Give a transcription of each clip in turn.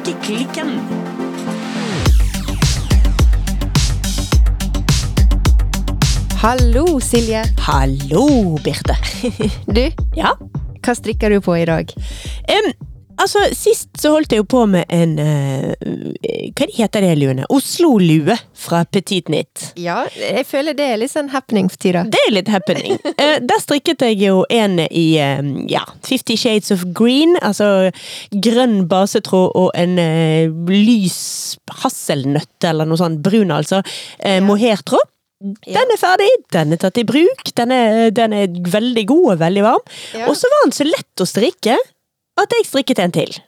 Strikkeklikken. Hallo, Silje. Hallo, Birte. Du, Ja? hva strikker du på i dag? Em, altså, sist så holdt jeg jo på med en uh, Hva heter det luene? Oslo-lue fra Petit Nit. Ja, jeg føler det er litt sånn happening for tida. Det er litt happening. uh, der strikket jeg jo en i uh, ja, Fifty Shades of Green. Altså grønn basetråd og en lys hasselnøtt, eller noe sånt. Brun, altså. Ja. Mohairtråd. Den er ferdig, den er tatt i bruk, den er, den er veldig god og veldig varm. Ja. Og så var den så lett å strikke at jeg strikket en til.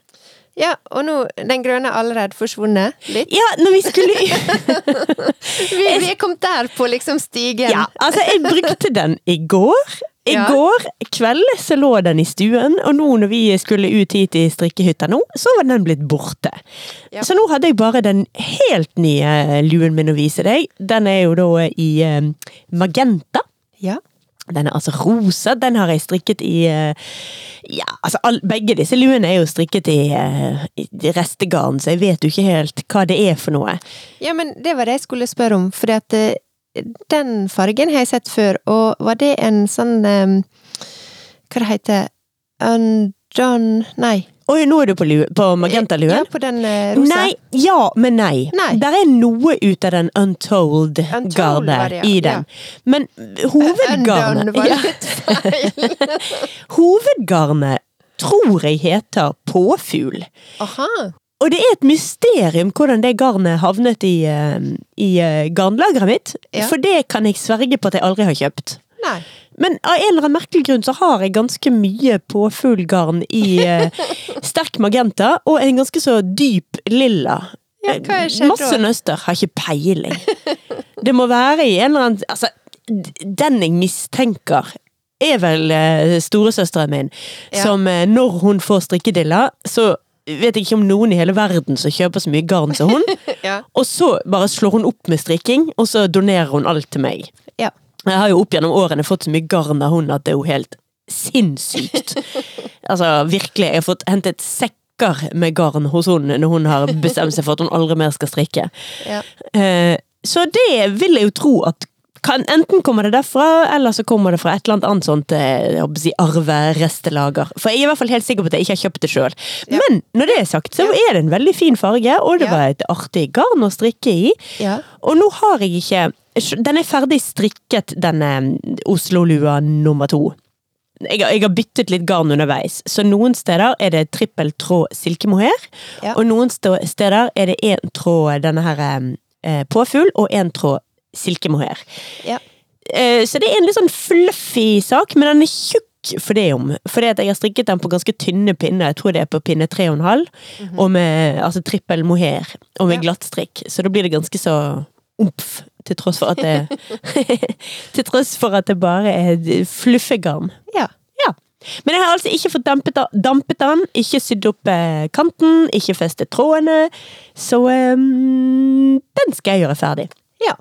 Ja, og nå, den grønne er allerede forsvunnet litt. Ja, når vi skulle Vi, vi er kommet der på liksom stigen. Ja, altså jeg brukte den i går. I Ja. går kveld så lå den i stuen, og nå når vi skulle ut hit i strikkehytta nå, så var den blitt borte. Ja. Så nå hadde jeg bare den helt nye luen min å vise deg. Den er jo da i eh, magenta. Ja. Den er altså rosa. Den har jeg strikket i eh, Ja, altså all, begge disse luene er jo strikket i, eh, i restegarn, så jeg vet jo ikke helt hva det er for noe. ja, men det var det jeg skulle spørre om, at eh, den fargen har jeg sett før, og var det en sånn um, Hva det heter Undone Nei. Oi, nå er du på, lue, på magentaluen? Ja, på den eh, rosa. Nei, ja, men nei. Nei. Der er noe ut av den untold, Untold garde var ja. i den. Men hovedgarnet ja. Hovedgarnet tror jeg heter påfugl. Aha. Og det er et mysterium hvordan det garnet havnet i, eh, i eh, garnlageret mitt. Ja. For det kan jeg sverge på at jeg aldri har kjøpt. Nei. Men av en eller annen merkelig grunn så har jeg ganske mye påfuglgarn i eh, sterk magenta, og en ganske så dyp lilla. Ja, hva er skjedd Masse da? nøster, har ikke peiling. Det må være i en eller annen Altså, den jeg mistenker er vel eh, storesøsteren min, Ja. som eh, når hun får strikkedilla, så vet jeg ikke om noen i hele verden som kjøper så mye garn som hun. Ja. Og så bare slår hun opp med strikking, og så donerer hun alt til meg. Ja. Jeg har jo opp gjennom årene fått så mye garn av hun at det er jo helt sinnssykt. altså virkelig, jeg har fått hentet sekker med garn hos hun når hun har bestemt seg for at hun aldri mer skal strikke. Ja. Eh, så det vil jeg jo tro at kan, enten kommer det derfra, eller så kommer det fra et eller annet annet sånt eh, si, arverestelager. For jeg er i hvert fall helt sikker på at jeg ikke har kjøpt det sjøl. Ja. Men når det er sagt, så er det en veldig fin farge, og det Ja. var et artig garn å strikke i. Ja. Og nå har jeg ikke Den er ferdig strikket, denne Oslo-lua nummer to. Jeg, jeg har byttet litt garn underveis, så noen steder er det trippel tråd silkemohair, Ja. og noen steder er det én tråd denne her eh, påfugl, og én tråd silkemohair. Ja. Eh, så det er en litt sånn fluffy sak, men den er tjukk for det om. Fordi at jeg har strikket den på ganske tynne pinner, jeg tror det er på pinne 3,5, og med altså trippel mohair, og med. Ja. glattstrikk. Så da blir det ganske så omf, til tross for at det Til tross for at det bare er fluffegarn. Ja. Ja. Men jeg har altså ikke fått dampet, dampet den, ikke sydd opp eh, kanten, ikke festet trådene, så um, den skal jeg gjøre ferdig. Ja.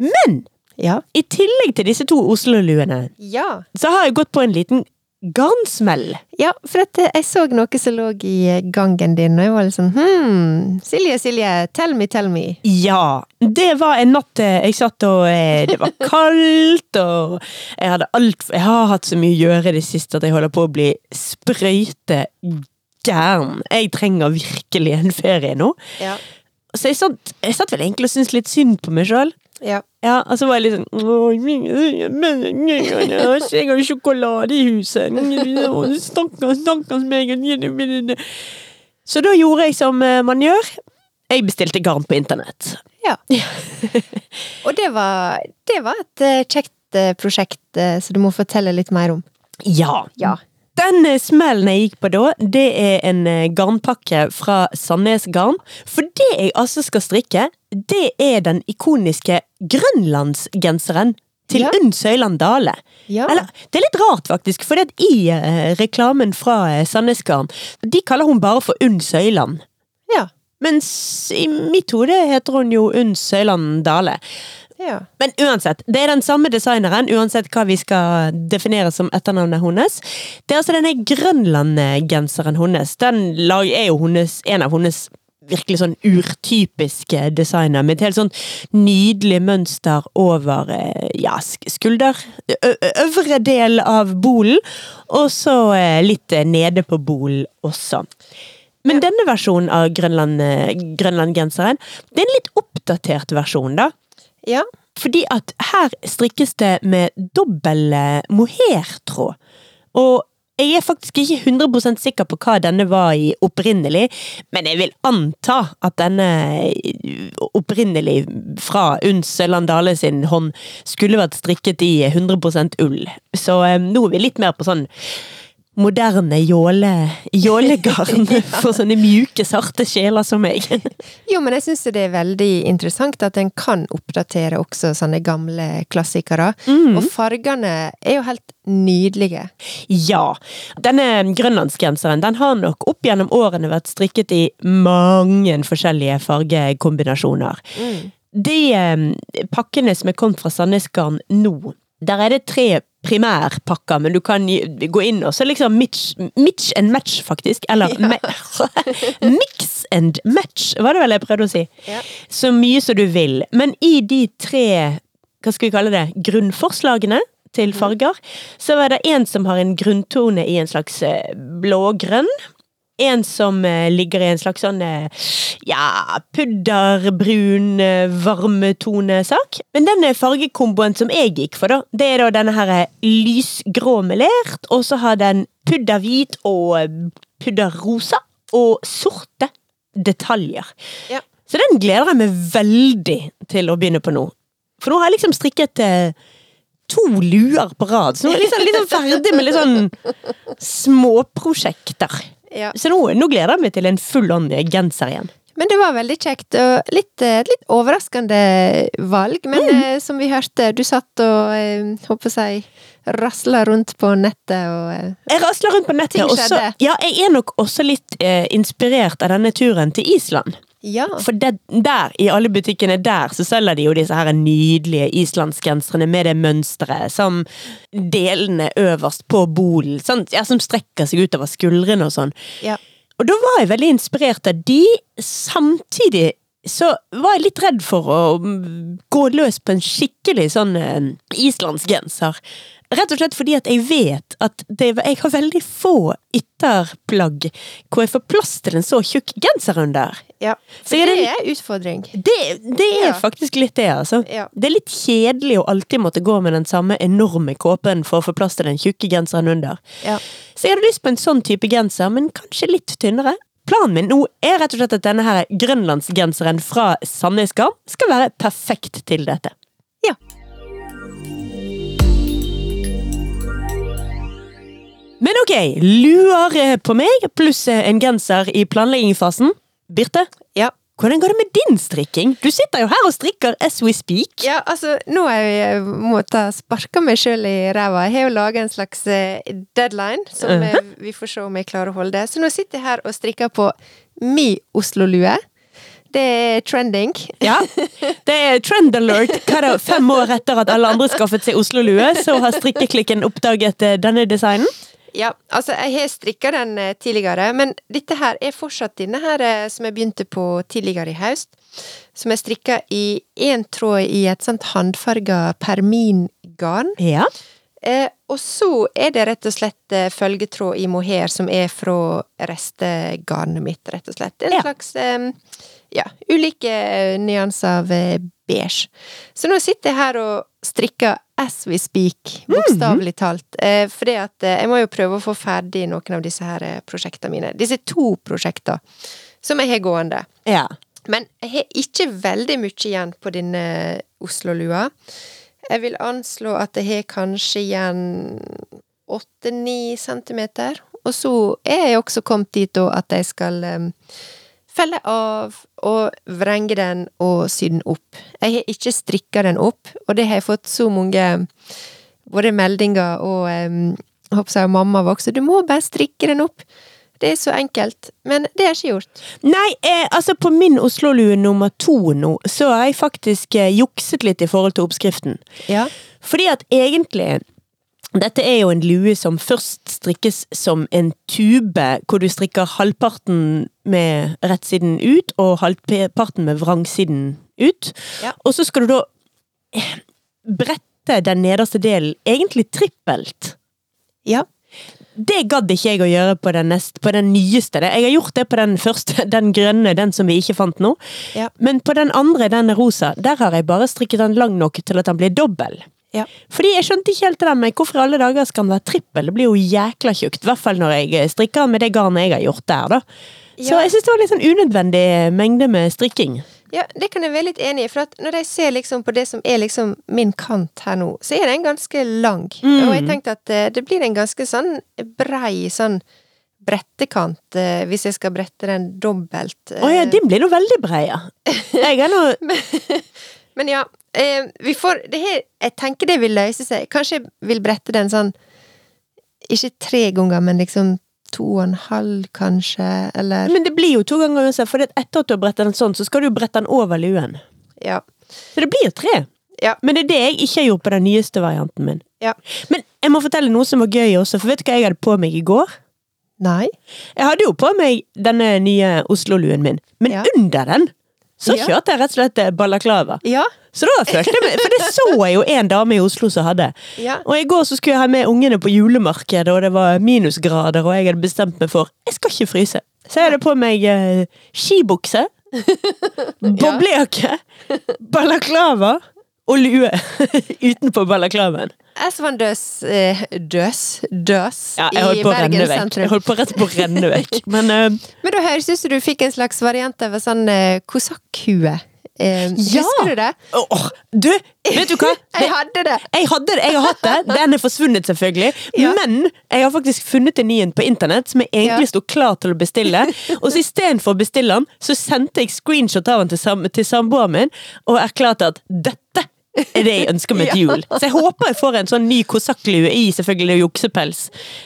Men Ja. i tillegg til disse to Oslo-luene, Ja. så har jeg gått på en liten garnsmell. Ja, for at eh, jeg så noe som lå i eh, gangen din, og jeg var litt sånn hm, Silje, Silje, tell me, tell me. Ja, det var en natt eh, jeg satt og Det var kaldt, og jeg hadde alt Jeg har hatt så mye å gjøre i det siste at jeg holder på å bli sprøyte gæren. Jeg trenger virkelig en ferie nå. Ja. Så jeg satt, jeg satt vel egentlig og syntes litt synd på meg sjøl. Ja. Ja, og så var jeg litt sånn Jeg har jo sjokolade i huset. Stakkars, stakkars meg. Så da gjorde jeg som eh, man gjør. Jeg bestilte garn på internett. ja. og det var, det var et eh, kjekt eh, prosjekt så du må fortelle litt mer om. Ja. Ja. Den smellen jeg gikk på da, det er en eh, garnpakke fra Sandnes Garn. For det jeg altså skal strikke, det er den ikoniske grønlandsgenseren til Ja. Unn Søyland Dale. Ja. Eller, det er litt rart, faktisk, for det i eh, reklamen fra eh, Sandnes Garn, de kaller hun bare for Unn Søyland. ja. Mens i mitt hode heter hun jo Unn Søyland Dale. Ja. Men uansett, det er den samme designeren, uansett hva vi skal definere som etternavnet hennes. Det er altså denne Grønland-genseren hennes. Den lag er jo hennes, en av hennes virkelig sånn urtypiske designer, med et helt sånn nydelig mønster over eh, ja, skulder. Øvre del av bolen, og så eh, litt eh, nede på bolen også. Men denne versjonen av Grønland, Grønland-genseren, det er en litt oppdatert versjon, da. Ja. Fordi at her strikkes det med dobbel eh, mohairtråd. Og jeg er faktisk ikke 100% sikker på hva denne var i opprinnelig, men jeg vil anta at denne eh, opprinnelig fra Unns Landale sin hånd skulle vært strikket i 100% ull. Så eh, nå er vi litt mer på sånn moderne jåle, jålegarn for sånne mjuke, sarte sjeler som meg. Jo, men jeg syns det er veldig interessant at en kan oppdatere også sånne gamle klassikere. Mm. Og fargene er jo helt nydelige. Ja. Denne grønlandsgenseren den har nok opp gjennom årene vært strikket i mange forskjellige fargekombinasjoner. De eh, pakkene som er kommet fra Sandnes Garn nå, der er det tre primærpakker, men du kan gå inn og så liksom mitch, mitch and match, faktisk. Eller me- mix and match, var det vel jeg prøvde å si. Ja. Så mye som du vil. Men i de tre, hva skal vi kalle det, grunnforslagene til farger, så er det en som har en grunntone i en slags eh, blågrønn. En som eh, ligger i en slags sånn eh, ja, pudderbrun eh, varmetonesak. Men den fargekomboen som jeg gikk for, da, det er da denne her lysgrå melert, og så har den pudderhvit og pudderrosa og sorte detaljer. Ja. Så den gleder jeg meg veldig til å begynne på nå. For nå har jeg liksom strikket eh, to luer på rad, så nå er jeg liksom, liksom ferdig med litt sånn småprosjekter. Ja. Så nå, nå gleder jeg meg til en full on genser igjen. Men det var veldig kjekt, og litt, eh, litt overraskende valg. Men Mm. eh, som vi hørte, du satt og håper jeg rasla rundt på nettet og eh, Jeg rasla rundt på nettet, og så ja, jeg er nok også litt eh, inspirert av denne turen til Island. Ja. For det, der, i alle butikkene der, så selger de jo disse her nydelige islandsgenserne med det mønsteret som delene øverst på bolen? Ja, som strekker seg utover skuldrene og sånn. ja. Og da var jeg veldig inspirert av de, samtidig så var jeg litt redd for å gå løs på en skikkelig sånn eh, islandsgenser. Rett og slett fordi at jeg vet at det, jeg har veldig få ytterplagg hvor jeg får plass til en så tjukk genser under. ja. Så For det det- er utfordring. Det, det er Ja. faktisk litt det, altså. Ja. Det er litt kjedelig å alltid måtte gå med den samme enorme kåpen for å få plass til den tjukke genseren under. Ja. Så jeg hadde lyst på en sånn type genser, men kanskje litt tynnere. Planen min nå er rett og slett at denne her grønlandsgenseren fra Sandnes Garn skal være perfekt til dette. Men ok, luer på meg, pluss en genser i planleggingsfasen. Birte, Ja. hvordan går det med din strikking? Du sitter jo her og strikker as we speak. Ja, altså, nå har jeg måttet sparke meg sjøl i ræva. Jeg har jo laga en slags eh, deadline, som eh, vi får se om jeg klarer å holde. Så nå sitter jeg her og strikker på mi Oslo-lue. Det er trending. Ja, det er trend alert. Hva er det, fem år etter at alle andre skaffet seg Oslo-lue, så har strikkeklikken oppdaget eh, denne designen. Ja, altså, jeg har strikka den eh, tidligere, men dette her er fortsatt denne her eh, som jeg begynte på tidligere i høst. Som jeg strikka i én tråd i et sånt håndfarga permingarn. Ja. Eh, og så er det rett og slett eh, følgetråd i mohair som er fra restegarnet mitt, rett og slett. En Ja. slags eh, ja, ulike nyanser av beige. Så nå sitter jeg her og strikker as we speak, bokstavelig talt. Eh, fordi at jeg må jo prøve å få ferdig noen av disse her prosjektene mine. Disse to prosjektene som jeg har gående. ja. Men jeg har ikke veldig mye igjen på denne Oslo-lua. Jeg vil anslå at jeg har kanskje igjen åtte-ni centimeter. Og så er jeg også kommet dit da at jeg skal um, felle av og vrenge den og sy den opp. Jeg har ikke strikka den opp, og det har jeg fått så mange både meldinger og um, jeg håper jeg, mamma var også 'Du må bare strikke den opp'. Det er så enkelt. Men det har jeg ikke gjort. Nei, eh, altså på min Oslo-lue nummer to nå, så har jeg faktisk eh, jukset litt i forhold til oppskriften. Ja. Fordi at egentlig dette er jo en lue som først strikkes som en tube, hvor du strikker halvparten med rettsiden ut, og halvparten med vrangsiden ut. Ja. Og så skal du da eh, brette den nederste delen, egentlig trippelt. Ja. Det gadd ikke jeg å gjøre på den, neste, på den nyeste. Jeg har gjort det på den første, den grønne, den som vi ikke fant nå. Ja. Men på den andre, den rosa, der har jeg bare strikket den lang nok til at den blir dobbel. Ja. Fordi jeg skjønte ikke helt det der med hvorfor alle dager skal den være trippel. Det blir jo jækla tjukt. I hvert fall når jeg strikker den med det garnet jeg har gjort der, da. Så Ja. jeg syns det var litt sånn unødvendig mengde med strikking. Ja, det kan jeg være litt enig i. For at når jeg ser liksom på det som er liksom min kant her nå, så er den ganske lang. Mm. Og jeg tenkte at eh, det blir en ganske sånn brei sånn brettekant eh, hvis jeg skal brette den dobbelt. Å oh, ja, din blir nå veldig brei, ja. Jeg er nå Men ja, eh, vi får det her Jeg tenker det vil løse seg. Kanskje jeg vil brette den sånn Ikke tre ganger, men liksom to og en halv, kanskje, eller Men det blir jo to ganger uansett, for etter at du har brettet den sånn, så skal du jo brette den over luen. Ja. Så det blir tre. Ja. Men det er det jeg ikke har gjort på den nyeste varianten min. Ja. Men jeg må fortelle noe som var gøy også, for vet du hva jeg hadde på meg i går? Nei. Jeg hadde jo på meg denne nye Oslo-luen min, men Ja. under den så kjørte jeg rett og slett balaklava. Ja. Så da følte jeg meg For det så jeg jo en dame i Oslo som hadde. Ja. Og i går så skulle jeg ha med ungene på julemarkedet, og det var minusgrader, og jeg hadde bestemt meg for jeg skal ikke fryse. Så jeg hadde på meg eh, skibukse, boblejakke, balaklava og lue utenpå balaklavaen. Jeg som var døs eh, Døs? Døs Ja, i Bergen sentrum. Jeg holdt på rett på å renne vekk. Men uh, Men da høres ut som du fikk en slags variant av en sånn eh, kosakkhue. Eh, Ja! Husker du det? åh, du, vet du hva? Jeg hadde det! Jeg hadde det, jeg har hatt det. Den er forsvunnet, selvfølgelig. Ja. Men jeg har faktisk funnet en ny en på internett som jeg egentlig Ja. sto klar til å bestille. Og så istedenfor å bestille den, så sendte jeg screenshot av den til, sam til samboeren min og erklærte at dette er det jeg ønsker meg til jul. Så jeg håper jeg får en sånn ny kosakklue i selvfølgelig juksepels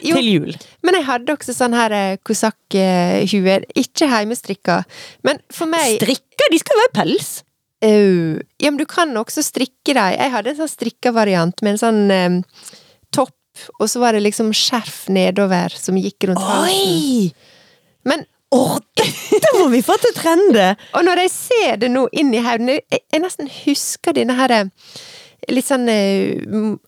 Jo. til jul. Men jeg hadde også sånn her eh, kosakkhue. Ikke heimestrikka. Men for meg Strikka? de skal være pels. Au. Ja, men du kan også strikke deg. Jeg hadde en sånn strikka variant med en sånn um, topp, og så var det liksom skjerf nedover som gikk rundt halsen. Oi! Men Åh, dette må vi få til trende! Og når jeg ser det nå inn i hodet jeg, jeg nesten husker denne her eh, Litt sånn eh,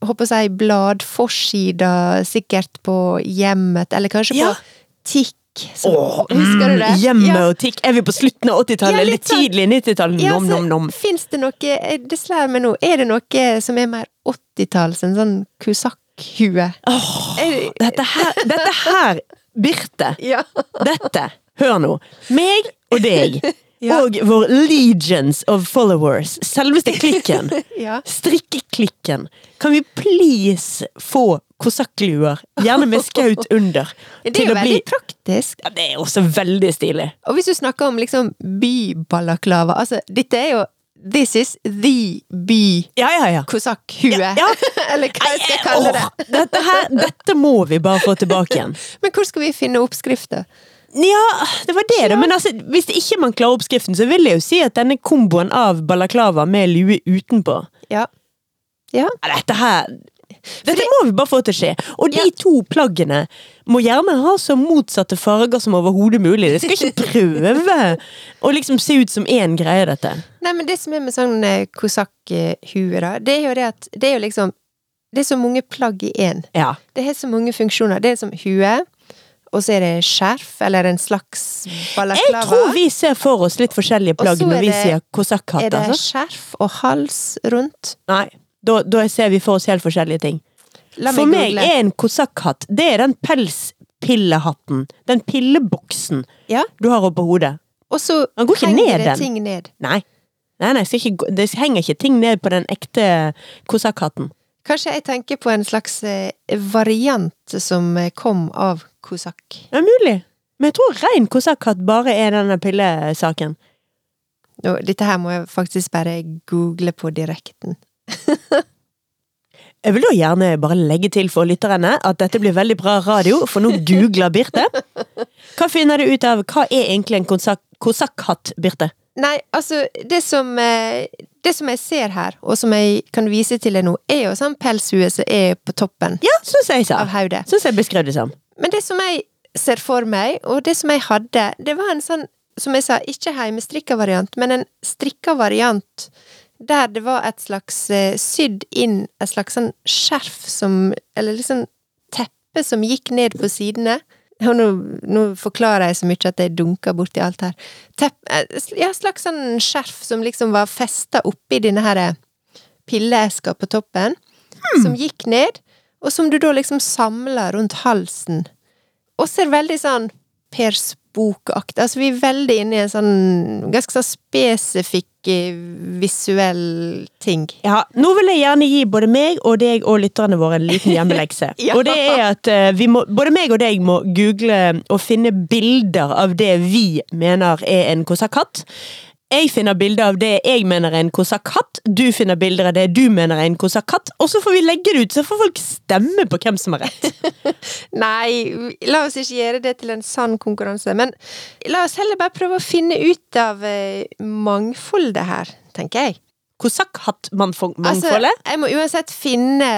Håper å si bladforsida, sikkert på Hjemmet, eller kanskje Ja. på Tikk. som- Åh, husker du det? mm, Hjemme Ja. og tikk. Er vi på slutten av 80-tallet? Ja, eller sånn. tidlig 90-tallet? Ja, nom, nom, nom. Fins det noe eh, Det slår meg nå. Er det noe som er mer 80-talls? En sånn kusakkhue? Åh, dette her, dette her, Birte, Ja. dette, hør nå. Meg og deg, Ja. og vår legions of followers, selveste klikken, ja. strikkeklikken, kan vi please få kosakkluer, gjerne med skaut under, Det er jo veldig bli praktisk. ja, Det er også veldig stilig. Og hvis du snakker om liksom byballaklava, Altså, dette er jo This is the by Ja, ja, ja. kosakkhue. Ja, ja. Eller hva jeg skal kalle det. dette, her, dette må vi bare få tilbake igjen. Men hvor skal vi finne oppskrifter? Ja, det var det, da. Men altså, hvis ikke man klarer oppskriften, så vil jeg jo si at denne komboen av balaklava med lue utenpå Ja. Ja. Dette her Dette må vi bare få til å skje. Og de Ja. to plaggene må gjerne ha så motsatte farger som overhodet mulig. Det skal ikke prøve å liksom se ut som én greie, dette. Nei, men det som er med sånn eh, kosakkhue, da, det er jo det at det er jo liksom Det er så mange plagg i én. Ja. Det har så mange funksjoner. Det er som hue, og så er det skjerf, eller en slags balaklava. Jeg tror vi ser for oss litt forskjellige plagg når vi sier kosakkhatt. Er det Altså. skjerf og hals rundt? Nei, da, da ser vi for oss helt forskjellige ting. La For meg google. er en kosakkhatt Det er den pelspillehatten. Den pilleboksen Ja, du har oppå hodet. og så henger ned, det den. ting ned. Nei. Nei, nei, ikke, det henger ikke ting ned på den ekte kosakkhatten. Kanskje jeg tenker på en slags eh, variant som eh, kom av Kosak. Det er mulig. Men jeg tror rein kosakkhatt bare er denne pillesaken. Nå, dette her må jeg faktisk bare google på direkten. Jeg vil da gjerne bare legge til for lytterne at dette blir veldig bra radio, for nå googler Birte. Hva finner du ut av hva er egentlig en kosak- kosakkhatt, Birte? Nei, altså, det som, eh, det som jeg ser her, og som jeg kan vise til deg nå, er jo sånn pelshue som er på toppen Ja, synes jeg sa. av hodet. Syns jeg beskrev det som. Men det som jeg ser for meg, og det som jeg hadde, det var en sånn, som jeg sa, ikke heimestrikka variant, men en strikka variant der det var et slags eh, sydd inn et slags sånn skjerf som Eller liksom teppe som gikk ned på sidene. Og nå, nå forklarer jeg så mye at jeg dunker borti alt her. Tepp, eh, ja, slags sånn skjerf som liksom var festa oppi denne her pilleeska på toppen, som gikk ned, og som du da liksom samla rundt halsen. Og ser veldig sånn Per Spook-aktig Altså, vi er veldig inne i en sånn ganske sånn spesifikk eh, visuell ting. Ja, Nå vil jeg gjerne gi både meg og deg og lytterne våre en liten hjemmelekse. Ja. Og det er at eh, vi må, både meg og deg må google og finne bilder av det vi mener er en kosakkatt. Jeg finner bilder av det jeg mener er en kosakkatt. Du finner bilder av det du mener er en kosakkatt. Og så får vi legge det ut, så får folk stemme på hvem som har rett. Nei, la oss ikke gjøre det til en sann konkurranse, men la oss heller bare prøve å finne ut av eh, mangfoldet her, tenker jeg. Kosakkhattmangfoldet? Altså, jeg må uansett finne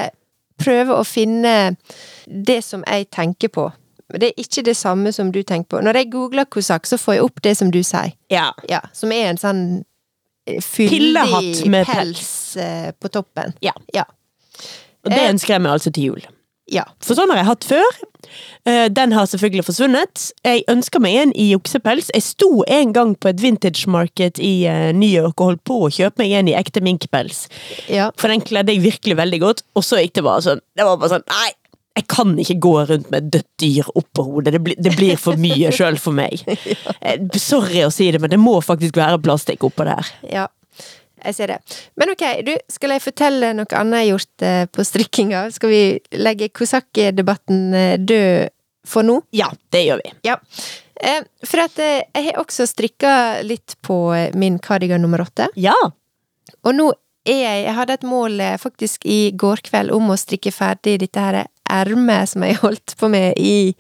Prøve å finne det som jeg tenker på. Det er ikke det samme som du tenker på. Når jeg googler kosak, så får jeg opp det som du sier. ja. Ja, som er en sånn eh, fyldig med pels eh, på toppen. Ja. Ja. Og det Eh. ønsker jeg meg altså til jul. Ja. For sånn har jeg hatt før. Den har selvfølgelig forsvunnet. Jeg ønsker meg en i oksepels. Jeg sto en gang på et vintage market i New York og holdt på å kjøpe meg en i ekte minkpels. ja. For den kledde jeg virkelig veldig godt, og så gikk det bare sånn Det var bare sånn Nei! Jeg kan ikke gå rundt med et dødt dyr oppå hodet. Det, blir- det blir for mye sjøl for meg. Eh, Sorry å si det, men det må faktisk være plastikk oppå der. Ja, jeg ser det. Men ok, du, skal jeg fortelle noe annet jeg har gjort eh, på strikkinga? Skal vi legge kosakk-debatten eh, død for nå? Ja, det gjør vi. Ja. For at jeg har også strikka litt på min kardigan nummer åtte. Ja. Og nå er jeg Jeg hadde et mål faktisk i går kveld om å strikke ferdig dette her ermet som jeg holdt på med i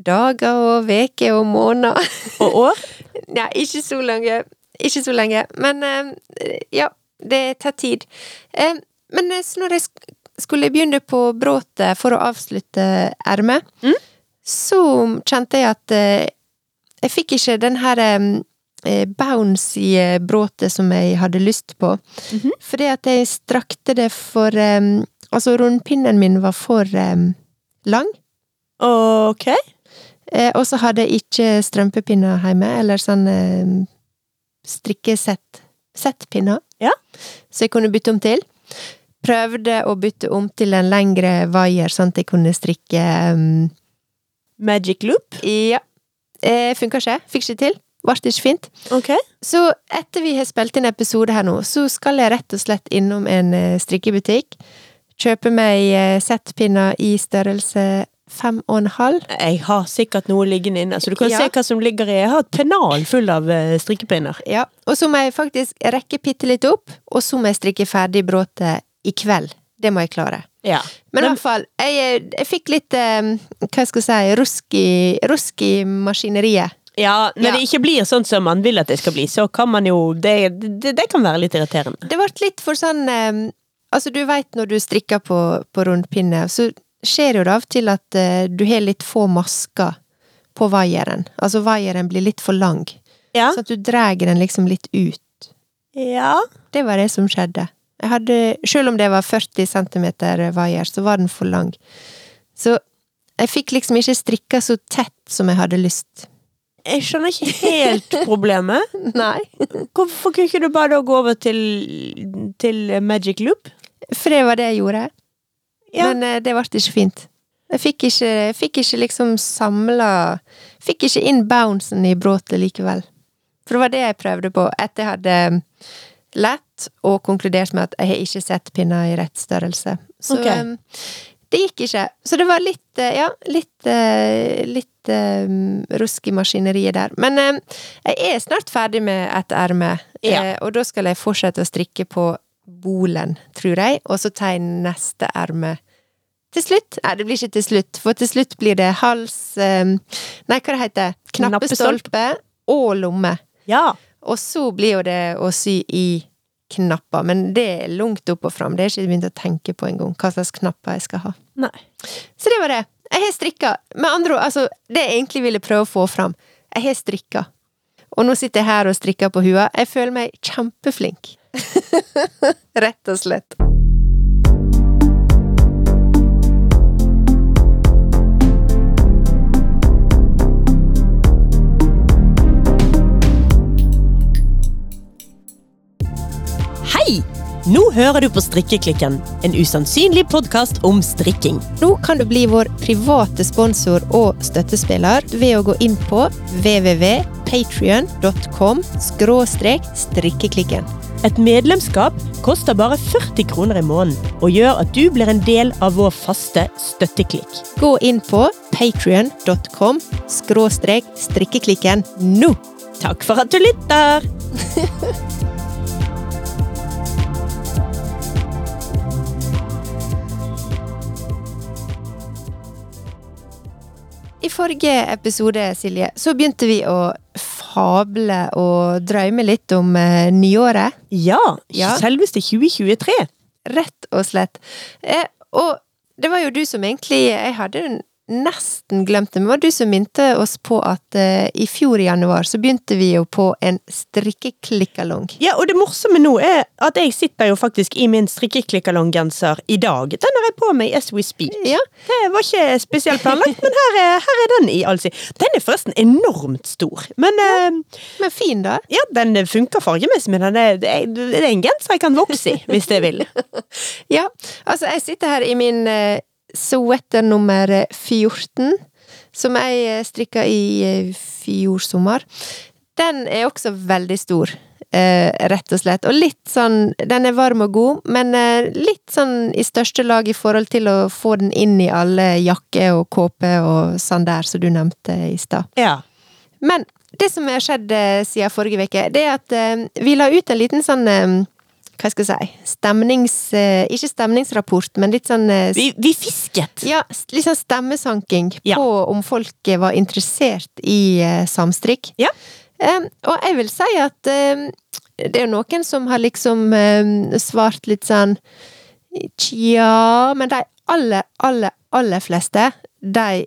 dager og uker og måneder. Og år? Nei, ikke så lenge. Ikke så lenge. Men eh, ja, det tar tid. Eh, men eh, så når jeg skulle begynne på bråtet for å avslutte ermet, Mm. så kjente jeg at jeg fikk ikke den her bounce bouncy bråtet som jeg hadde lyst på. Mhm. Fordi at jeg strakte det for Altså, rundpinnen min var for um, lang. Ok. Eh, og så hadde jeg ikke strømpepinner hjemme, eller sånn eh, strikkesett settpinner. Ja. Så jeg kunne bytte om til. Prøvde å bytte om til en lengre vaier, sånn at jeg kunne strikke um, Magic loop? Ja. Eh, Funka ikke. Fikk ikke til. Ble ikke fint. Ok. Så etter vi har spilt inn episode her nå, så skal jeg rett og slett innom en eh, strikkebutikk. Kjøpe meg eh, settpinner i størrelse fem og en halv. Jeg har sikkert noe liggende inne, så du kan Ja. se hva som ligger i. Jeg har et pennal full av eh, strikkepinner. Ja, og så må jeg faktisk rekke bitte litt opp, og så må jeg strikke ferdig bråtet i kveld. Det må jeg klare. Ja. Men i hvert fall, jeg, jeg fikk litt um, Hva skal jeg si rusk i, rusk i maskineriet. Ja, når Ja. det ikke blir sånn som man vil at det skal bli, så kan man jo Det, det, det kan være litt irriterende. Det ble litt for sånn eh, Altså, du veit når du strikker på, på rundpinne, så skjer jo det av og til at uh, du har litt få masker på vaieren. Altså, vaieren blir litt for lang. Ja. Så at du drar den liksom litt ut. ja. Det var det som skjedde. Jeg hadde, selv om det var 40 centimeter vaier, så var den for lang. Så jeg fikk liksom ikke strikka så tett som jeg hadde lyst. Jeg skjønner ikke helt problemet. Nei. Hvorfor kunne ikke du bare da gå over til, til Magic Loop? For det var det jeg gjorde. Ja. Men eh, det ble ikke fint. Jeg fikk ikke, jeg fikk ikke liksom samla Fikk ikke inn bouncen i bråtet likevel. For det var det jeg prøvde på etter jeg hadde lett og konkludert med at jeg har ikke sett pinner i rett størrelse. Så okay. um, det gikk ikke. Så det var litt, eh, ja, litt, eh, litt em, rusk i maskineriet der. Men em, jeg er snart ferdig med et erme, Ja. eh, og da skal jeg fortsette å strikke på bolen, tror jeg, og så tar jeg neste erme til slutt Nei, det blir ikke til slutt, for til slutt blir det hals eh, Nei, hva det heter Knappestolpe og lomme. Ja. Og så blir jo det å sy i knapper, men det er langt opp og fram. Det er ikke begynt å tenke på engang, hva slags knapper jeg skal ha. Nei. Så det var det. Jeg har strikka. Med andre ord, altså, det jeg egentlig ville prøve å få fram. Jeg har strikka. Og nå sitter jeg her og strikker på hua. Jeg føler meg kjempeflink. Rett og slett. Hei! Nå hører du på Strikkeklikken, en usannsynlig podkast om strikking. Nå kan du bli vår private sponsor og støttespiller ved å gå inn på www.patrion.com skråstrek strikkeklikken. Et medlemskap koster bare 40 kroner i måneden, og gjør at du blir en del av vår faste støtteklikk. Gå inn på patrion.com skråstrek strikkeklikken nå! Takk for at du lytter! I forrige episode, Silje, så begynte vi å fable og drømme litt om eh, nyåret. Ja, Ja. selveste 2023. Rett og slett. Eh, og det var jo du som egentlig Jeg hadde nesten glemt det, men det var du som minte oss på at uh, i fjor i januar så begynte vi jo på en strikkeklikkalong. Ja, og det morsomme nå er at jeg sitter jo faktisk i min strikkeklikkalonggenser i dag. Den har jeg på meg as we speak. Ja. Det var ikke spesielt planlagt, men her er, her er den i all sin Den er forresten enormt stor. Men eh, Men fin, da. ja, den funker fargemessig, men den er, det er en genser jeg kan vokse i, hvis jeg vil. Ja, altså jeg sitter her i min eh, sweater nummer 14, som jeg eh, strikka i eh, fjor sommer. Den er også veldig stor, eh, rett og slett. Og litt sånn Den er varm og god, men eh, litt sånn i største lag i forhold til å få den inn i alle jakker og kåper og sånn der, som du nevnte i stad. Ja. Men det som har skjedd eh, siden forrige uke, det er at eh, vi la ut en liten sånn hva skal jeg si Stemnings... eh, ikke stemningsrapport, men litt sånn eh, Vi, vi fisket. ja, litt sånn stemmesanking Ja. på om folk var interessert i eh, samstrikk. Ja. Eh, og jeg vil si at eh, det er noen som har liksom eh, svart litt sånn Tja Men de aller, aller, aller fleste, de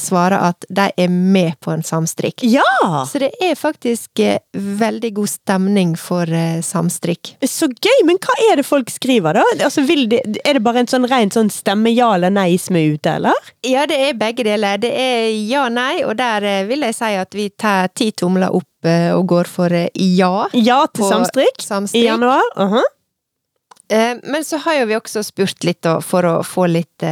svarer at de er med på en samstrikk. Ja! Så det er faktisk eh, veldig god stemning for eh, samstrikk. Så gøy, men hva er det folk skriver, da? Altså, de, er det bare en sånn ren sånn stemme ja eller nei som er ute, eller? Ja, det er begge deler. Det er ja-nei, og der eh, vil jeg si at vi tar ti tomler opp og går for ja. Ja til samstrikk, samstrikk i januar. Uh -huh. Men så har jo vi også spurt litt da, for å få litt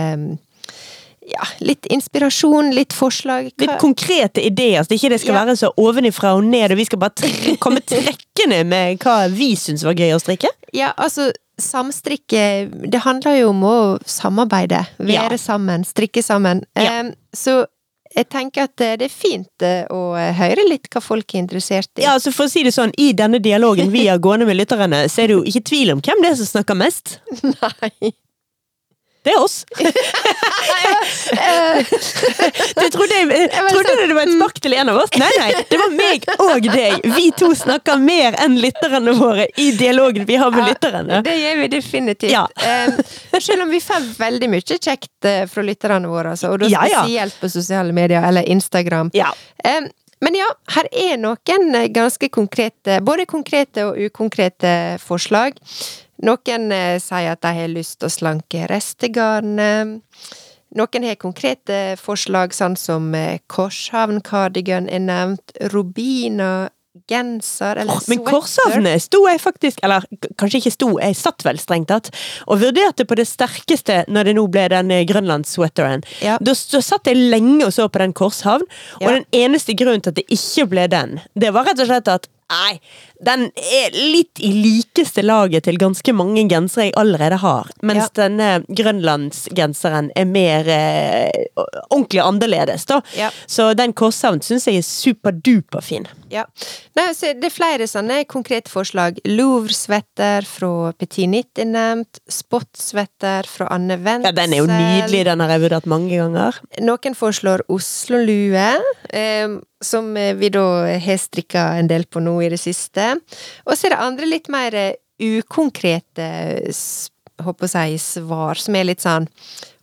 ja, litt inspirasjon, litt forslag. Litt konkrete ideer, så det ikke det skal Ja. være så ovenifra og ned, og vi skal bare tre komme trekkende med hva vi syns var gøy å strikke. Ja, altså samstrikke Det handler jo om å samarbeide. Være Ja. sammen, strikke sammen. Ja. Um, Så jeg tenker at eh, det er fint eh, å eh, høre litt hva folk er interessert i. Ja, altså For å si det sånn, I denne dialogen vi har gående med lytterne, så er det jo ikke tvil om hvem det er som snakker mest. Nei. Det er oss. Du trodde, jeg, trodde sånn, det var et spark til en av oss? Nei, nei. Det var meg og deg. Vi to snakker mer enn lytterne våre i dialogen vi har med lytterne. Det gjør vi definitivt. Ja. Selv om vi får veldig mye kjekt eh, fra lytterne våre, altså, og da Ja, ja. spesielt på sosiale medier eller Instagram. Ja. Men ja, her er noen eh, ganske konkrete, både konkrete og ukonkrete forslag. Noen eh, sier at de har lyst til å slanke restegarnet. Noen har konkrete forslag, sånn som eh, Korshavn-kardigan er nevnt, robina, genser eller Men sweater. Korshavne sto jeg faktisk, eller kanskje ikke sto, jeg satt vel strengt tatt, og vurderte på det sterkeste når det nå ble den eh, grønlandssweateren. Ja. Da, da, satt jeg lenge og så på den Korshavn, og Ja. den eneste grunnen til at det ikke ble den, det var rett og slett at Nei, den er litt i likeste laget til ganske mange gensere jeg allerede har. Mens Ja. denne grønlandsgenseren er mer eh, ordentlig annerledes, da. Ja. Så den Korshavn syns jeg er superduper fin. Ja. Nei, så det er flere sånne konkrete forslag. Louvre-svetter fra Petit Nitt er nevnt. Spot-svetter fra Anne Wendsel. Ja, Den er jo nydelig, den har jeg vurdert mange ganger. Noen foreslår Oslo-lue, eh, som vi da har strikka en del på nå i det siste. Og så er det andre litt mer eh, ukonkrete håper jeg svar, som er litt sånn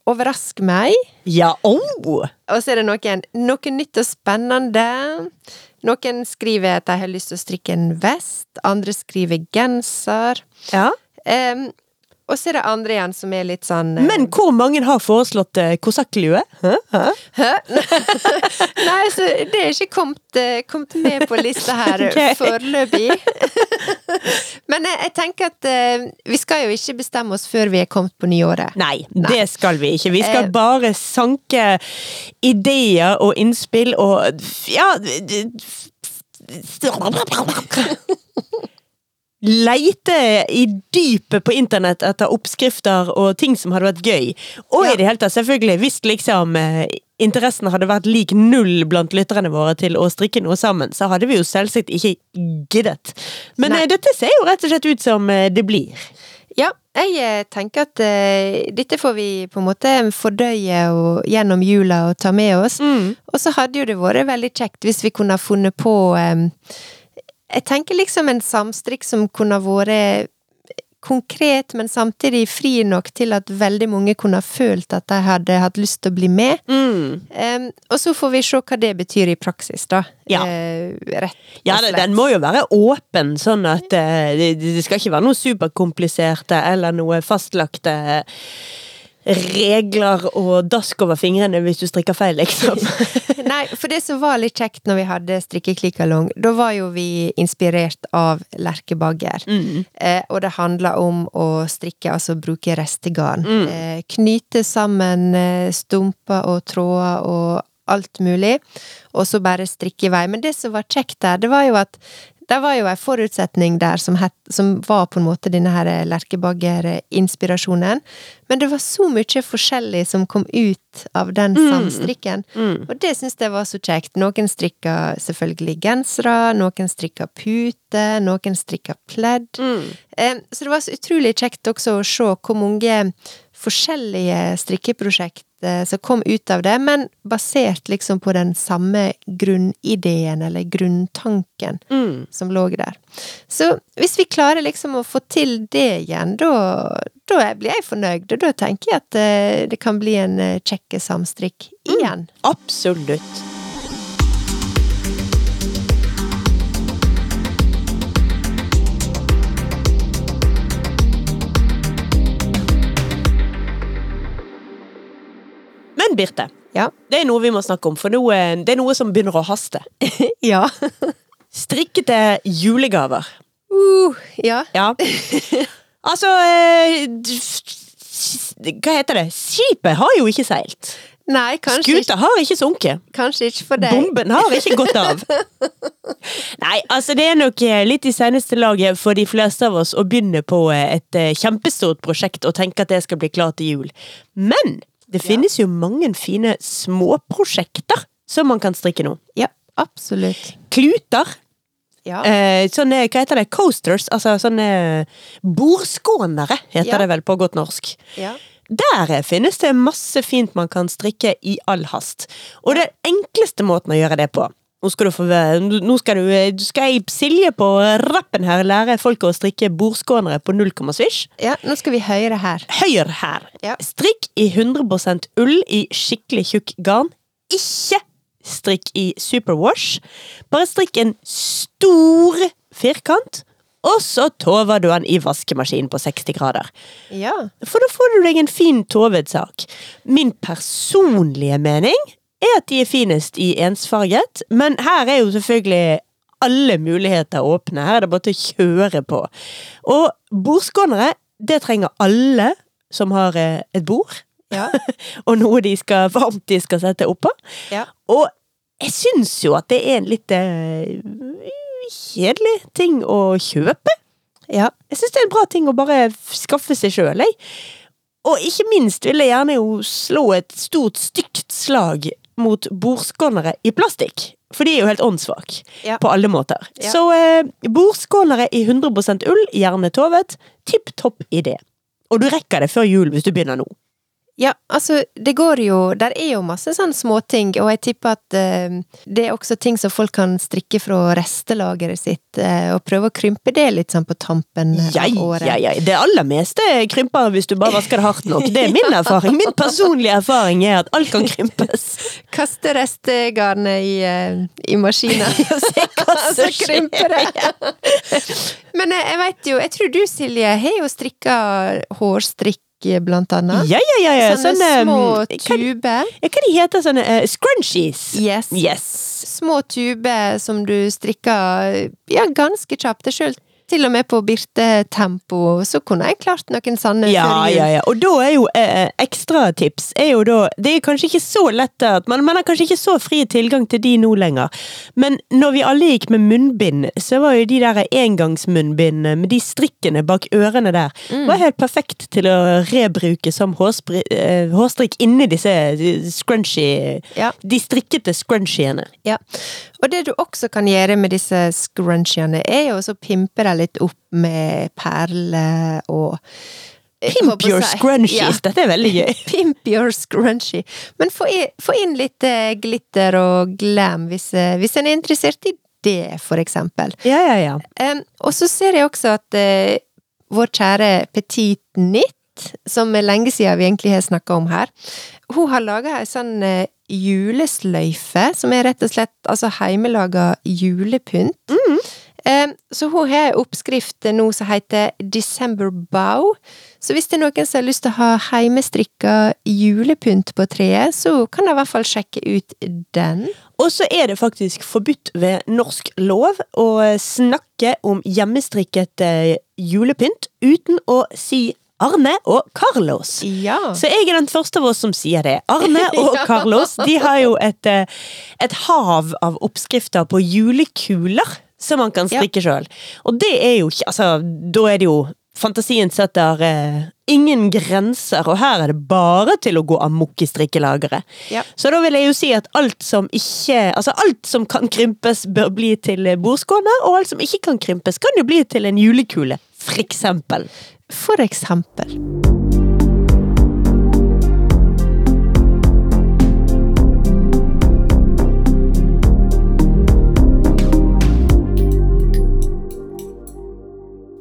Overrask meg. Ja, oh! Og så er det noen noe nytt og spennende. Noen skriver at de har lyst til å strikke en vest, andre skriver genser. Ja. Em, og så er det andre igjen som er litt sånn eh, Men hvor mange har foreslått eh, kosakklue? Hæ? Hæ? Hæ? Nei, så det er ikke kommet, eh, kommet med på lista her Ok. foreløpig. Men jeg, jeg tenker at eh, vi skal jo ikke bestemme oss før vi er kommet på nyåret. Nei, det skal vi ikke. Vi skal Eh. bare sanke ideer og innspill og ja Leite i dypet på internett etter oppskrifter og ting som hadde vært gøy. Og Ja. i det hele tatt, selvfølgelig, hvis liksom eh, interessen hadde vært lik null blant lytterne våre til å strikke noe sammen, så hadde vi jo selvsagt ikke giddet. Men Nei. eh, dette ser jo rett og slett ut som eh, det blir. Ja, jeg tenker at uh, dette får vi på en måte fordøye og, gjennom jula og ta med oss. Og så hadde jo det vært veldig kjekt hvis vi kunne ha funnet på em, Jeg tenker liksom en samstrikk som kunne vært konkret, men samtidig fri nok til at veldig mange kunne ha følt at de hadde hatt lyst til å bli med. Mm. Um, og så får vi se hva det betyr i praksis, da. Ja. Uh, rett og Ja, slett. den må jo være åpen, sånn at uh, det, det skal ikke være noe superkompliserte eller noe fastlagte regler og dask over fingrene hvis du strikker feil, liksom. Nei, for det som var litt kjekt når vi hadde strikkeklikkalong, da var jo vi inspirert av lerkebagger. Mm. Eh, og det handla om å strikke, altså bruke restegarn. Mm. Eh, knyte sammen eh, stumper og tråder og alt mulig, og så bare strikke i vei. Men det som var kjekt der, det var jo at det var jo en forutsetning der som, het, som var på en måte denne her lerkebagger-inspirasjonen. Men det var så mye forskjellig som kom ut av den samstrikken. Mm. Og det syns jeg var så kjekt. Noen strikka selvfølgelig gensere, noen strikka pute, noen strikka pledd. Mm. Eh, Så det var så utrolig kjekt også å se hvor mange forskjellige strikkeprosjekt som kom ut av det, men basert liksom på den samme grunnideen, eller grunntanken, Mm. som lå der. Så hvis vi klarer liksom å få til det igjen, da, da blir jeg fornøyd, og da tenker jeg at eh, det kan bli en eh, kjekke samstrikk igjen. Absolutt. Men Birte, Ja. det er noe vi må snakke om, for nå, eh, det er noe som begynner å haste. Ja. Strikkete julegaver. Uh, ja. Ja. Altså eh, Hva heter det? Skipet har jo ikke seilt. Nei, kanskje ikke, Skuta har ikke sunket. kanskje ikke for deg. Bomben har ikke gått av. Nei, altså det er nok eh, litt i seneste laget for de fleste av oss å begynne på et kjempestort prosjekt og tenke at det skal bli klart til jul. Men det finnes jo mange fine småprosjekter som man kan strikke nå. Ja, absolutt. Kluter. Ja. Eh, sånne, hva heter det, coasters, altså sånne bordskånere, heter Ja. det vel på godt norsk. ja. Der finnes det masse fint man kan strikke i all hast. Og den enkleste måten å gjøre det på Nå skal du få Nå skal, du, du skal jeg Silje på rappen her lære folk å strikke bordskånere på null komma svisj. ja, nå skal vi høyere her. Høyere her. Ja. Strikk i 100% ull i skikkelig tjukk garn. Ikke strikk i superwash. Bare strikk en stor firkant, og så tover du den i vaskemaskinen på 60 grader. Ja. For da får du deg en fin tovet sak. Min personlige mening er at de er finest i ensfarget, men her er jo selvfølgelig alle muligheter åpne. Her er det bare til å kjøre på. Og bordskånere, det trenger alle som har eh, et bord, Ja. og noe de skal, varmt de skal sette oppå. Ja. Og jeg syns jo at det er en litt eh, kjedelig ting å kjøpe. Ja. Jeg syns det er en bra ting å bare skaffe seg sjøl, jeg. Og ikke minst vil jeg gjerne jo slå et stort, stygt slag mot bordskånere i plastikk. For de er jo helt åndssvake Ja. på alle måter. Ja. Så eh, bordskånere i 100% ull, gjerne tovet, tipp topp idé. Og du rekker det før jul hvis du begynner nå. Ja, altså, det går jo Der er jo masse sånne småting, og jeg tipper at eh, det er også ting som folk kan strikke fra restelageret sitt, eh, og prøve å krympe det litt sånn på tampen Ja, av året. ja, ja. Det aller meste krymper hvis du bare vasker det hardt nok. Det er min erfaring. Min personlige erfaring er at alt kan krympes. Kaste restegarnet i, eh, i maskinen. hva som Så krymper det. Men jeg, jeg vet jo, jeg tror du Silje har jo strikka hårstrikk blant annet. Ja, ja, ja. ja. Sånne Sånne, små tuber. hva de heter sånne Uh, scrunchies? Yes. Yes. Små tuber som du strikker ja, ganske kjapt. Det sjøl til og med på Birte-tempo, så kunne jeg klart noen sanne Ja, før ja, ja. Og da er jo eh, ekstratips er jo da Det er kanskje ikke så lett at man, man har kanskje ikke så fri tilgang til de nå lenger. Men når vi alle gikk med munnbind, så var jo de der engangsmunnbindene med de strikkene bak ørene der, Mm. var helt perfekt til å rebruke som hårspri, eh, hårstrikk inni disse scrunchy Ja. De strikkete scrunchiene. Ja. Og det du også kan gjøre med disse scrunchiene, er jo å pimpe deg litt opp med perler og Pimp your si- scrunchies! Ja. Dette er veldig gøy. Pimp your scrunchie. Men få inn, få inn litt eh, glitter og glam hvis, eh, hvis en er interessert i det, for eksempel. Ja, ja, ja. Um, og så ser jeg også at uh, vår kjære Petit Nitt, som er lenge siden vi egentlig har snakka om her, hun har laga ei sånn eh, julesløyfe, som er rett og slett altså heimelaga julepynt. Em, så hun har ei oppskrift nå som heter December Bow. Så hvis det er noen som har lyst til å ha heimestrikka julepynt på treet, så kan de i hvert fall sjekke ut den. Og så er det faktisk forbudt ved norsk lov å snakke om hjemmestrikket eh, julepynt uten å si Arne og Carlos. Ja. Så jeg er den første av oss som sier det. Arne og Ja. Carlos de har jo et, eh, et hav av oppskrifter på julekuler som man kan strikke sjøl. Og det er jo ikke Altså, da er det jo Fantasien setter eh, ingen grenser, og her er det bare til å gå amok i strikkelageret. Ja. Så da vil jeg jo si at alt som ikke Altså alt som kan krympes, bør bli til bordskåner, og alt som ikke kan krympes, kan jo bli til en julekule. For eksempel. For eksempel.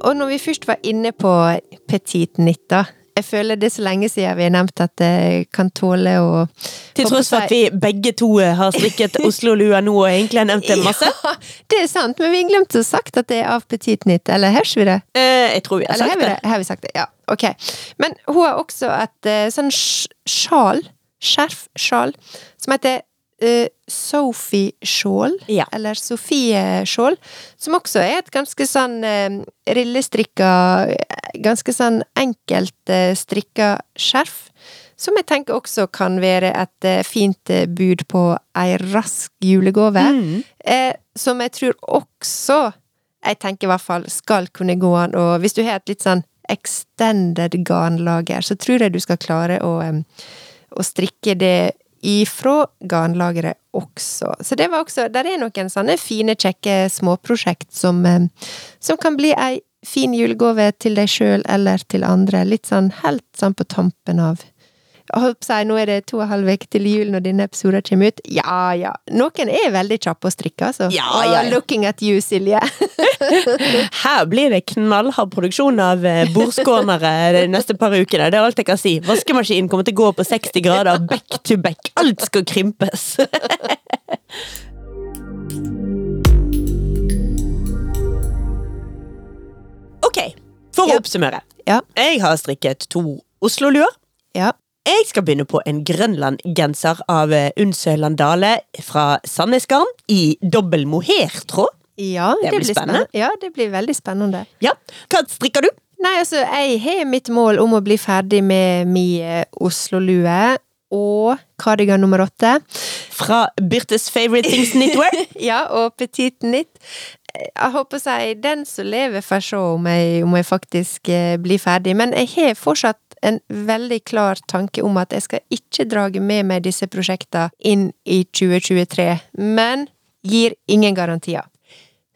Og når vi først var inne på Petit Nitt, da. Jeg føler det er så lenge siden vi har nevnt at det kan tåle å Til tross for at vi begge to har strikket Oslo-lua nå og egentlig har nevnt det masse. Ja, det er sant, men vi glemte å sagt at det er av Petit nytt, eller har vi det? Eh, jeg tror vi har Eller har sagt vi det. det? Har vi sagt det? Ja, ok. Men hun har også et eh, sånn sjal, skjerf-sjal, som heter uh, Sophie-sjål, Ja. eller Sofie-sjål, som også er et ganske sånn uh, rillestrikka, eh, ganske sånn enkelt strikka skjerf. Som jeg tenker også kan være et eh, fint eh, bud på ei rask julegave. Mm. Eh, som jeg tror også Jeg tenker i hvert fall skal kunne gå an, og hvis du har et litt sånn extended garnlager, så tror jeg du skal klare å, å strikke det ifra garnlageret også. Så det var også Der er noen sånne fine, kjekke småprosjekt som, som kan bli ei fin julegave til deg sjøl eller til andre. Litt sånn helt sånn på tampen av si, nå er det to og en halv uke til jul når denne episoden kommer ut. Ja, ja. Noen er veldig kjappe å strikke, altså. Ja, ja, ja. Looking at you, Silje. Her blir det knallhard produksjon av eh, bordskånere de neste par ukene. Det er alt jeg kan si. Vaskemaskinen kommer til å gå på 60 grader back to back. Alt skal krympes. Ok, for å Ja. oppsummere. Jeg har strikket to Oslo-luer. Ja. Jeg skal begynne på en Grønland-genser av Unnsøland-Dale fra Sandnesgarn i dobbel mohair-tråd. Ja, Det blir spennende. Ja, det blir veldig spennende. Ja. Hva strikker du? Nei, altså, jeg har mitt mål om å bli ferdig med min eh, Oslo-lue og kardigan nummer åtte. Fra Birtes Favorite Things Knitwear. Ja, og Petit Knit. jeg håper å si den som lever, får se om jeg, om jeg faktisk eh, blir ferdig. Men jeg har fortsatt en veldig klar tanke om at jeg skal ikke drage med meg disse prosjektene inn i 2023. Men gir ingen garantier.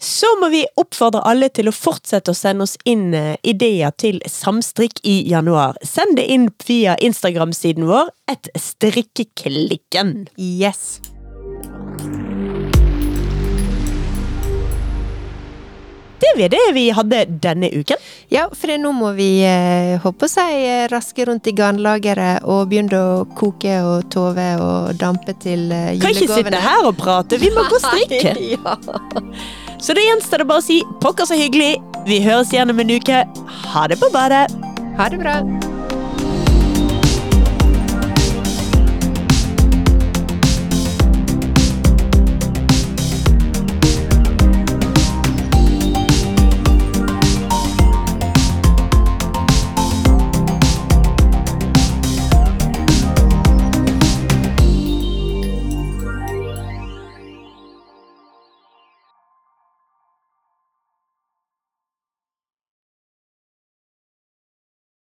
Så må vi oppfordre alle til å fortsette å sende oss inn eh, ideer til Samstrikk i januar. Send det inn via Instagram-siden vår, et strikkeklikken. Yes. Det var det vi hadde denne uken. Ja, for nå må vi eh, seg å eh, raske rundt i garnlageret og begynne å koke og tove og dampe til eh, Kan ikke sitte her og prate, vi må gå og strikke. ja. Så det gjenstår det bare å si pokker så hyggelig. Vi høres igjen om en uke. Ha det på badet. Ha det bra.